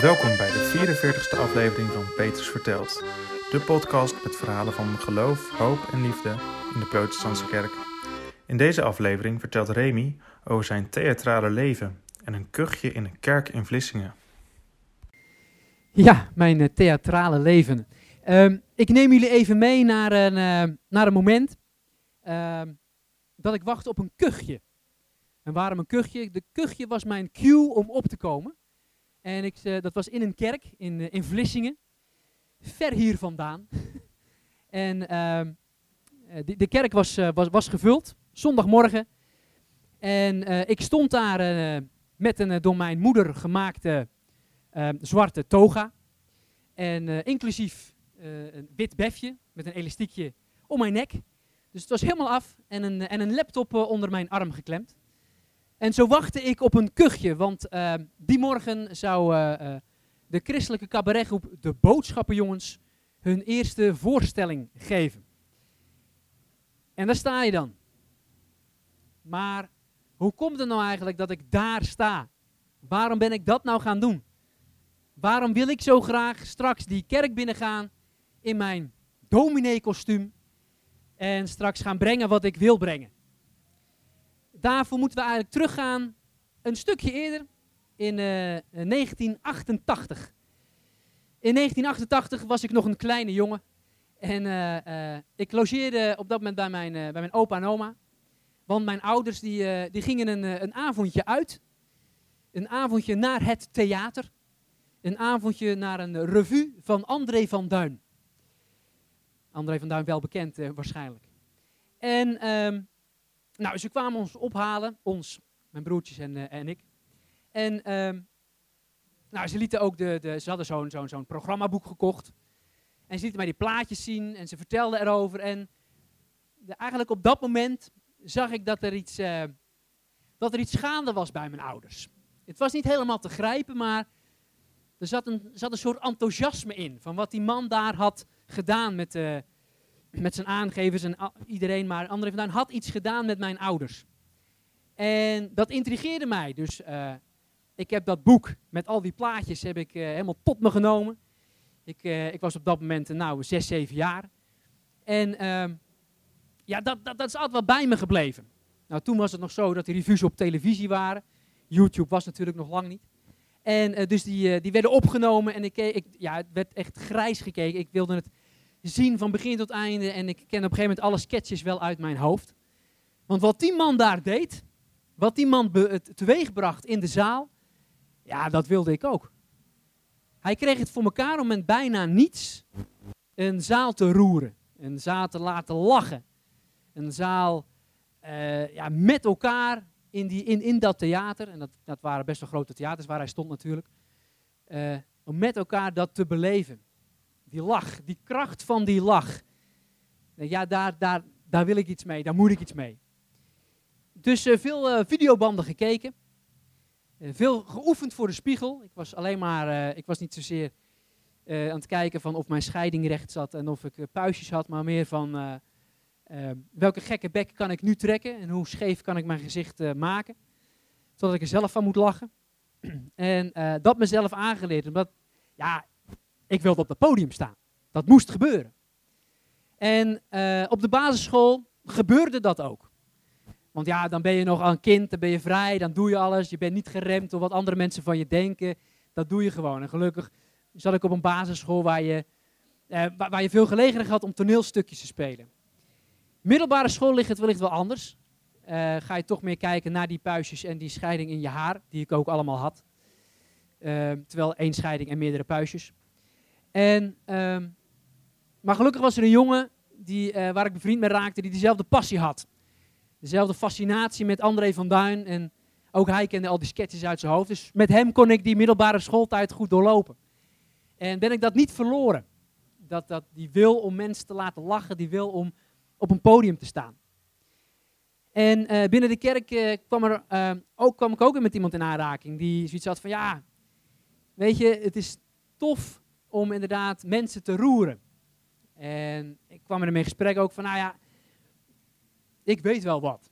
Welkom bij de 44ste aflevering van Peters Vertelt. De podcast met verhalen van geloof, hoop en liefde in de protestantse kerk. In deze aflevering vertelt Remy over zijn theatrale leven en een kuchje in een kerk in Vlissingen. Ja, mijn uh, theatrale leven. Um, ik neem jullie even mee naar een, uh, naar een moment uh, dat ik wachtte op een kuchje. En waarom een kuchje? De kuchje was mijn cue om op te komen. En ik, uh, dat was in een kerk in, in Vlissingen, ver hier vandaan. en ehm, de, de, kerk was, was, was gevuld, zondagmorgen. En ik stond daar met een door mijn moeder gemaakte zwarte toga. En inclusief een wit befje met een elastiekje om mijn nek. Dus het was helemaal af en een, en een laptop onder mijn arm geklemd. En zo wachtte ik op een kuchje, want uh, die morgen zou de christelijke cabaretgroep De Boodschappenjongens hun eerste voorstelling geven. En daar sta je dan. Maar hoe komt het nou eigenlijk dat ik daar sta? Waarom ben ik dat nou gaan doen? Waarom wil ik zo graag straks die kerk binnengaan in mijn dominee-kostuum en straks gaan brengen wat ik wil brengen. Daarvoor moeten we eigenlijk teruggaan een stukje eerder in uh, eh, 1988. In 1988 was ik nog een kleine jongen en uh, ik logeerde op dat moment bij mijn, bij mijn opa en oma. Want mijn ouders die, die gingen een, een avondje uit. Een avondje naar het theater. Een avondje naar een revue van André van Duin. André van Duin wel bekend waarschijnlijk. En um, nou, ze kwamen ons ophalen, ons, mijn broertjes en, uh, en ik. En um, nou, ze lieten ook de, de ze hadden zo'n zo'n zo'n programmaboek gekocht. En ze lieten mij die plaatjes zien en ze vertelden erover. En de, eigenlijk op dat moment zag ik dat er iets, uh, dat er iets gaande was bij mijn ouders. Het was niet helemaal te grijpen, maar er zat een, zat een soort enthousiasme in van wat die man daar had gedaan met, uh, met zijn aangevers en iedereen, maar André van Duin had iets gedaan met mijn ouders. En dat intrigeerde mij, dus uh, ik heb dat boek met al die plaatjes heb ik, uh, helemaal tot me genomen. Ik, ik was op dat moment nou, 6, 7 jaar. En ehm, ja, dat, dat, dat is altijd wel bij me gebleven. Nou, toen was het nog zo dat de reviews op televisie waren. YouTube was natuurlijk nog lang niet. En dus die, die werden opgenomen en ik, ik, ja, het werd echt grijs gekeken. Ik wilde het zien van begin tot einde en ik ken op een gegeven moment alle sketches wel uit mijn hoofd. Want wat die man daar deed, wat die man teweegbracht in de zaal, ja, dat wilde ik ook. Hij kreeg het voor elkaar om met bijna niets een zaal te roeren, een zaal te laten lachen, een zaal uh, ja, met elkaar in, die, in, in dat theater, en dat, dat waren best wel grote theaters waar hij stond natuurlijk, uh, om met elkaar dat te beleven. Die lach, die kracht van die lach. Ja, daar, daar, daar wil ik iets mee, daar moet ik iets mee. Dus uh, veel uh, videobanden gekeken. veel geoefend voor de spiegel. Ik was alleen maar, ik was niet zozeer aan het kijken van of mijn scheiding recht zat en of ik puistjes had, maar meer van welke gekke bek kan ik nu trekken en hoe scheef kan ik mijn gezicht maken, zodat ik er zelf van moet lachen. en dat mezelf aangeleerd, omdat ja, ik wilde op het podium staan. Dat moest gebeuren. En eh, op de basisschool gebeurde dat ook. Want ja, dan ben je nog een kind, dan ben je vrij, dan doe je alles. Je bent niet geremd door wat andere mensen van je denken. Dat doe je gewoon. En gelukkig zat ik op een basisschool waar je, waar, waar je veel gelegenheid had om toneelstukjes te spelen. Middelbare school ligt het wellicht wel anders. Uh, ga je toch meer kijken naar die puistjes en die scheiding in je haar, die ik ook allemaal had. Terwijl één scheiding en meerdere puistjes. En, uh, maar gelukkig was er een jongen die, uh, waar ik bevriend mee raakte, die dezelfde passie had. Dezelfde fascinatie met André van Duin. En ook hij kende al die sketches uit zijn hoofd. Dus met hem kon ik die middelbare schooltijd goed doorlopen. En ben ik dat niet verloren. Dat, dat, die wil om mensen te laten lachen, die wil om op een podium te staan. En uh, binnen de kerk uh, kwam, er, ook, kwam ik ook met iemand in aanraking die zoiets had van ja, weet je, het is tof om inderdaad mensen te roeren. En ik kwam er in gesprek ook van nou ja, ik weet wel wat.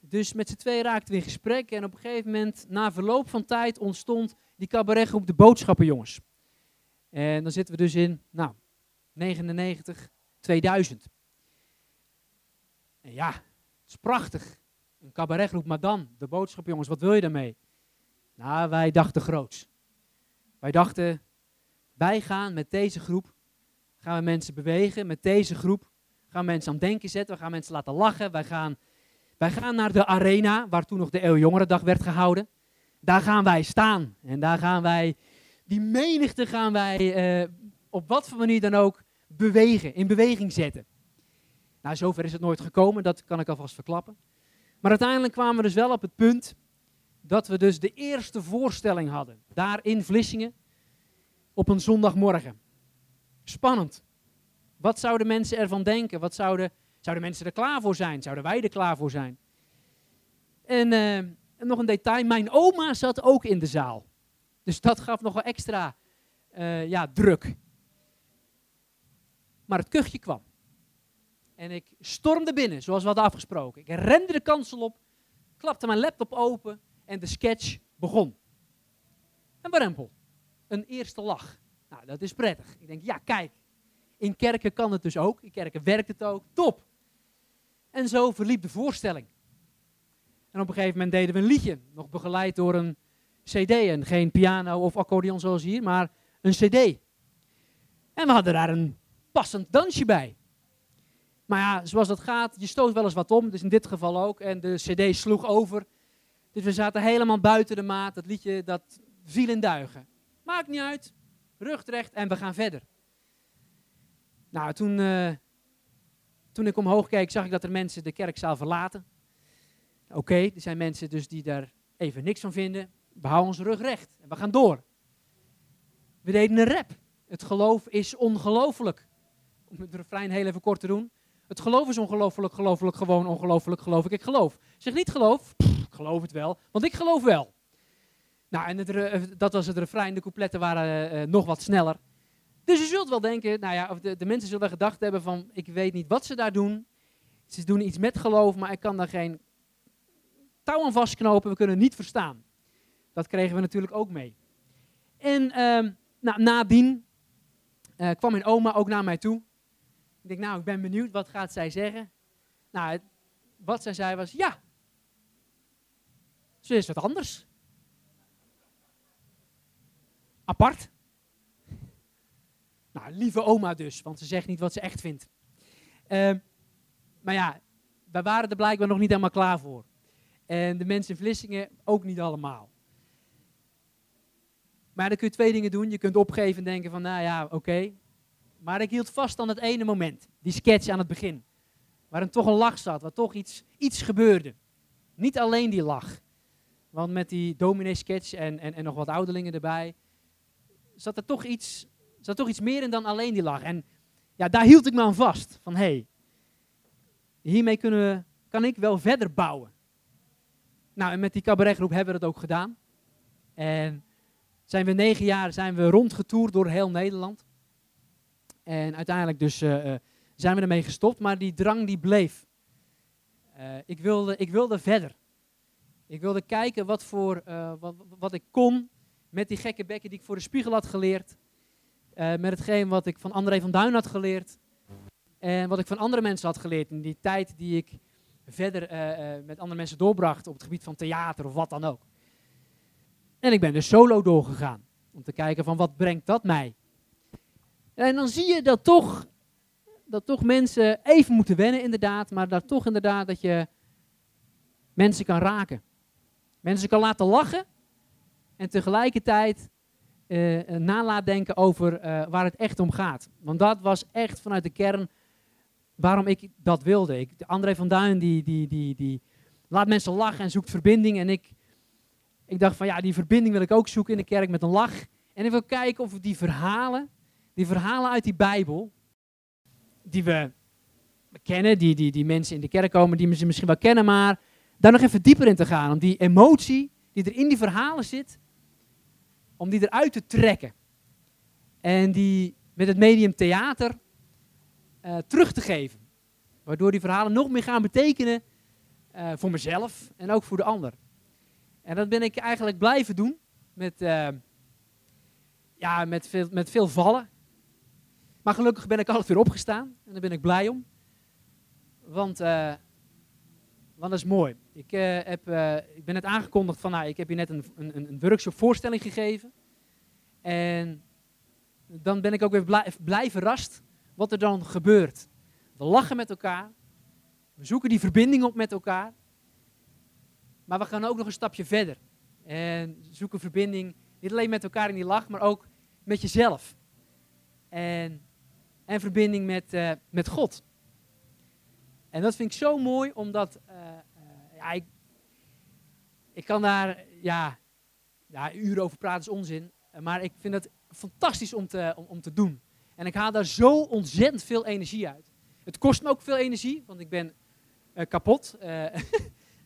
Dus met z'n twee raakten we in gesprek en op een gegeven moment, na verloop van tijd, ontstond die cabaretgroep De Boodschappenjongens. En dan zitten we dus in, nou, 99, 2000. En ja, het is prachtig. Een cabaretgroep, maar dan, De Boodschappenjongens, wat wil je daarmee? Nou, wij dachten groots. Wij dachten, wij gaan met deze groep, gaan we mensen bewegen, met deze groep gaan we mensen aan het denken zetten, we gaan mensen laten lachen, wij gaan, wij gaan naar de arena, waar toen nog de Eeuw Jongerendag werd gehouden. Daar gaan wij staan en daar gaan wij, die menigte gaan wij eh, op wat voor manier dan ook bewegen, in beweging zetten. Nou, zover is het nooit gekomen, dat kan ik alvast verklappen. Maar uiteindelijk kwamen we dus wel op het punt dat we dus de eerste voorstelling hadden. Daar in Vlissingen op een zondagmorgen. Spannend. Wat zouden mensen ervan denken? Wat zouden, zouden mensen er klaar voor zijn? Zouden wij er klaar voor zijn? En, en nog een detail, mijn oma zat ook in de zaal. Dus dat gaf nog wel extra uh, ja, druk. Maar het kuchje kwam. En ik stormde binnen, zoals we hadden afgesproken. Ik rende de kansel op, klapte mijn laptop open en de sketch begon. Een warempel. Een eerste lach. Nou, dat is prettig. Ik denk, ja, kijk. In kerken kan het dus ook. In kerken werkt het ook. Top. En zo verliep de voorstelling. En op een gegeven moment deden we een liedje. Nog begeleid door een cd. En geen piano of accordeon zoals hier, maar een cd. En we hadden daar een passend dansje bij. Maar ja, zoals dat gaat, je stoot wel eens wat om. Dus in dit geval ook. En de cd sloeg over. Dus we zaten helemaal buiten de maat. Dat liedje, dat viel in duigen. Maakt niet uit. Rug recht en we gaan verder. Nou, toen, uh, toen ik omhoog keek, zag ik dat er mensen de kerkzaal verlaten. Oké, er zijn mensen dus die daar even niks van vinden. We houden onze rug recht en we gaan door. We deden een rap. Het geloof is ongelooflijk. Om het refrein heel even kort te doen. Het geloof is ongelooflijk, gelooflijk, gewoon ongelooflijk, geloof ik, ik geloof. Zeg niet geloof, ik geloof het wel, want ik geloof wel. Nou, en het, dat was het refrein, de coupletten waren uh, nog wat sneller. Dus je zult wel denken, nou ja, of de, mensen zullen gedacht hebben van, ik weet niet wat ze daar doen. Ze doen iets met geloof, maar ik kan daar geen touw aan vastknopen, we kunnen niet verstaan. Dat kregen we natuurlijk ook mee. En uh, nou, nadien kwam mijn oma ook naar mij toe. Ik denk, nou, ik ben benieuwd, wat gaat zij zeggen? Nou, wat zij zei was, ja, ze is wat anders. Apart. Nou, lieve oma dus, want ze zegt niet wat ze echt vindt. Uh, maar ja, wij waren er blijkbaar nog niet helemaal klaar voor. En de mensen in Vlissingen ook niet allemaal. Maar dan kun je twee dingen doen. Je kunt opgeven en denken van, nou ja, oké. Maar ik hield vast aan het ene moment. Die sketch aan het begin. Waarin toch een lach zat, waar toch iets, iets gebeurde. Niet alleen die lach. Want met die dominee sketch en, en, en nog wat ouderlingen erbij, zat er toch iets, zat toch iets meer in dan alleen die lach. En ja, daar hield ik me aan vast. Van hey, hiermee kunnen we, kan ik wel verder bouwen. Nou, en met die cabaretgroep hebben we dat ook gedaan. En zijn we negen jaar zijn we rondgetoerd door heel Nederland. En uiteindelijk dus uh, zijn we ermee gestopt, maar die drang die bleef. Uh, ik, wilde, ik wilde verder. Ik wilde kijken wat, voor, wat, wat ik kon met die gekke bekken die ik voor de spiegel had geleerd. met hetgeen wat ik van André van Duin had geleerd. En wat ik van andere mensen had geleerd in die tijd die ik verder met andere mensen doorbracht op het gebied van theater of wat dan ook. En ik ben dus solo doorgegaan. Om te kijken van wat brengt dat mij. En dan zie je dat toch, dat toch mensen even moeten wennen inderdaad. Maar dat toch inderdaad dat je mensen kan raken. Mensen kan laten lachen. En tegelijkertijd uh, nalaat denken over uh, waar het echt om gaat. Want dat was echt vanuit de kern waarom ik dat wilde. Ik, André van Duin die, die, die, die laat mensen lachen en zoekt verbinding. En ik, ik dacht van ja, die verbinding wil ik ook zoeken in de kerk met een lach. En ik wil kijken of die verhalen, die verhalen uit die Bijbel, die we kennen, die, die, die mensen in de kerk komen, die ze misschien wel kennen, maar daar nog even dieper in te gaan. Om die emotie die er in die verhalen zit, om die eruit te trekken. En die met het medium theater uh, terug te geven. Waardoor die verhalen nog meer gaan betekenen uh, voor mezelf en ook voor de ander. En dat ben ik eigenlijk blijven doen met, uh, ja, met, veel, met veel vallen. Maar gelukkig ben ik altijd weer opgestaan. En daar ben ik blij om. Want, want dat is mooi. Ik, uh, heb, uh, ik ben net aangekondigd van, nou, ik heb je net een, een, een workshop voorstelling gegeven. En dan ben ik ook weer blij, blij verrast wat er dan gebeurt. We lachen met elkaar. We zoeken die verbinding op met elkaar. Maar we gaan ook nog een stapje verder. En zoeken verbinding niet alleen met elkaar in die lach, maar ook met jezelf. En, en verbinding met, uh, met God. En dat vind ik zo mooi, omdat ik, ik kan daar ja, ja, uren over praten, is onzin. Maar ik vind het fantastisch om te, om, te doen. En ik haal daar zo ontzettend veel energie uit. Het kost me ook veel energie, want ik ben kapot.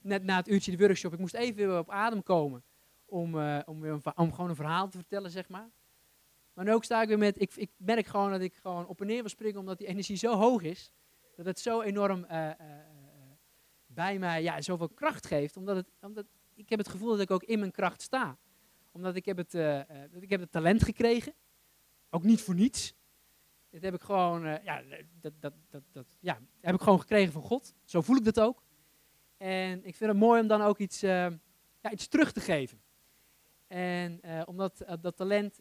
net na het uurtje de workshop, ik moest even weer op adem komen om, uh, om, weer om gewoon een verhaal te vertellen, zeg maar. Maar nu ook sta ik weer met, ik, ik merk gewoon dat ik gewoon op en neer wil springen, omdat die energie zo hoog is, dat het zo enorm bij mij ja, zoveel kracht geeft. Omdat, het, omdat ik heb het gevoel dat ik ook in mijn kracht sta. Omdat ik heb het, ik heb het talent gekregen, ook niet voor niets. Dit heb ik gewoon, ja, dat, dat, dat, dat, ja, heb ik gewoon gekregen van God. Zo voel ik dat ook. En ik vind het mooi om dan ook iets, ja, iets terug te geven. En om dat, dat talent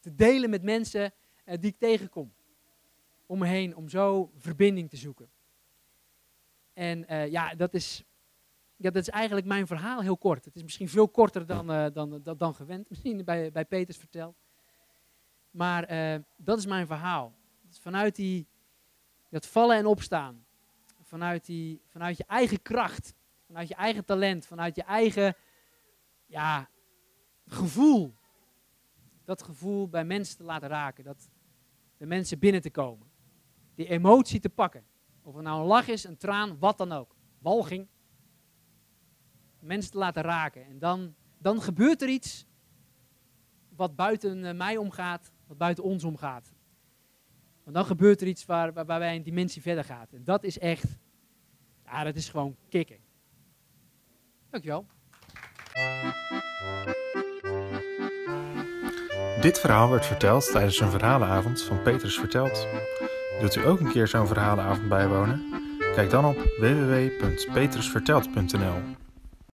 te delen met mensen die ik tegenkom. Om me heen, om zo verbinding te zoeken. En ja, dat is, ja, dat is eigenlijk mijn verhaal heel kort. Het is misschien veel korter dan, dan, dan, dan gewend, misschien bij, bij Peters verteld. Maar dat is mijn verhaal. Vanuit die, dat vallen en opstaan. Vanuit, die, vanuit je eigen kracht. Vanuit je eigen talent. Vanuit je eigen ja, gevoel. Dat gevoel bij mensen te laten raken. Dat de mensen binnen te komen. Die emotie te pakken. Of het nou een lach is, een traan, wat dan ook. Walging. Mensen te laten raken. En dan, dan gebeurt er iets wat buiten eh, mij omgaat, wat buiten ons omgaat. Want dan gebeurt er iets waar, waar, waar wij een dimensie verder gaat. En dat is echt, ja, dat is gewoon kicken. Dankjewel. Dit verhaal werd verteld tijdens een verhalenavond van Petrus Verteld. Wilt u ook een keer zo'n verhalenavond bijwonen? Kijk dan op www.petrusverteld.nl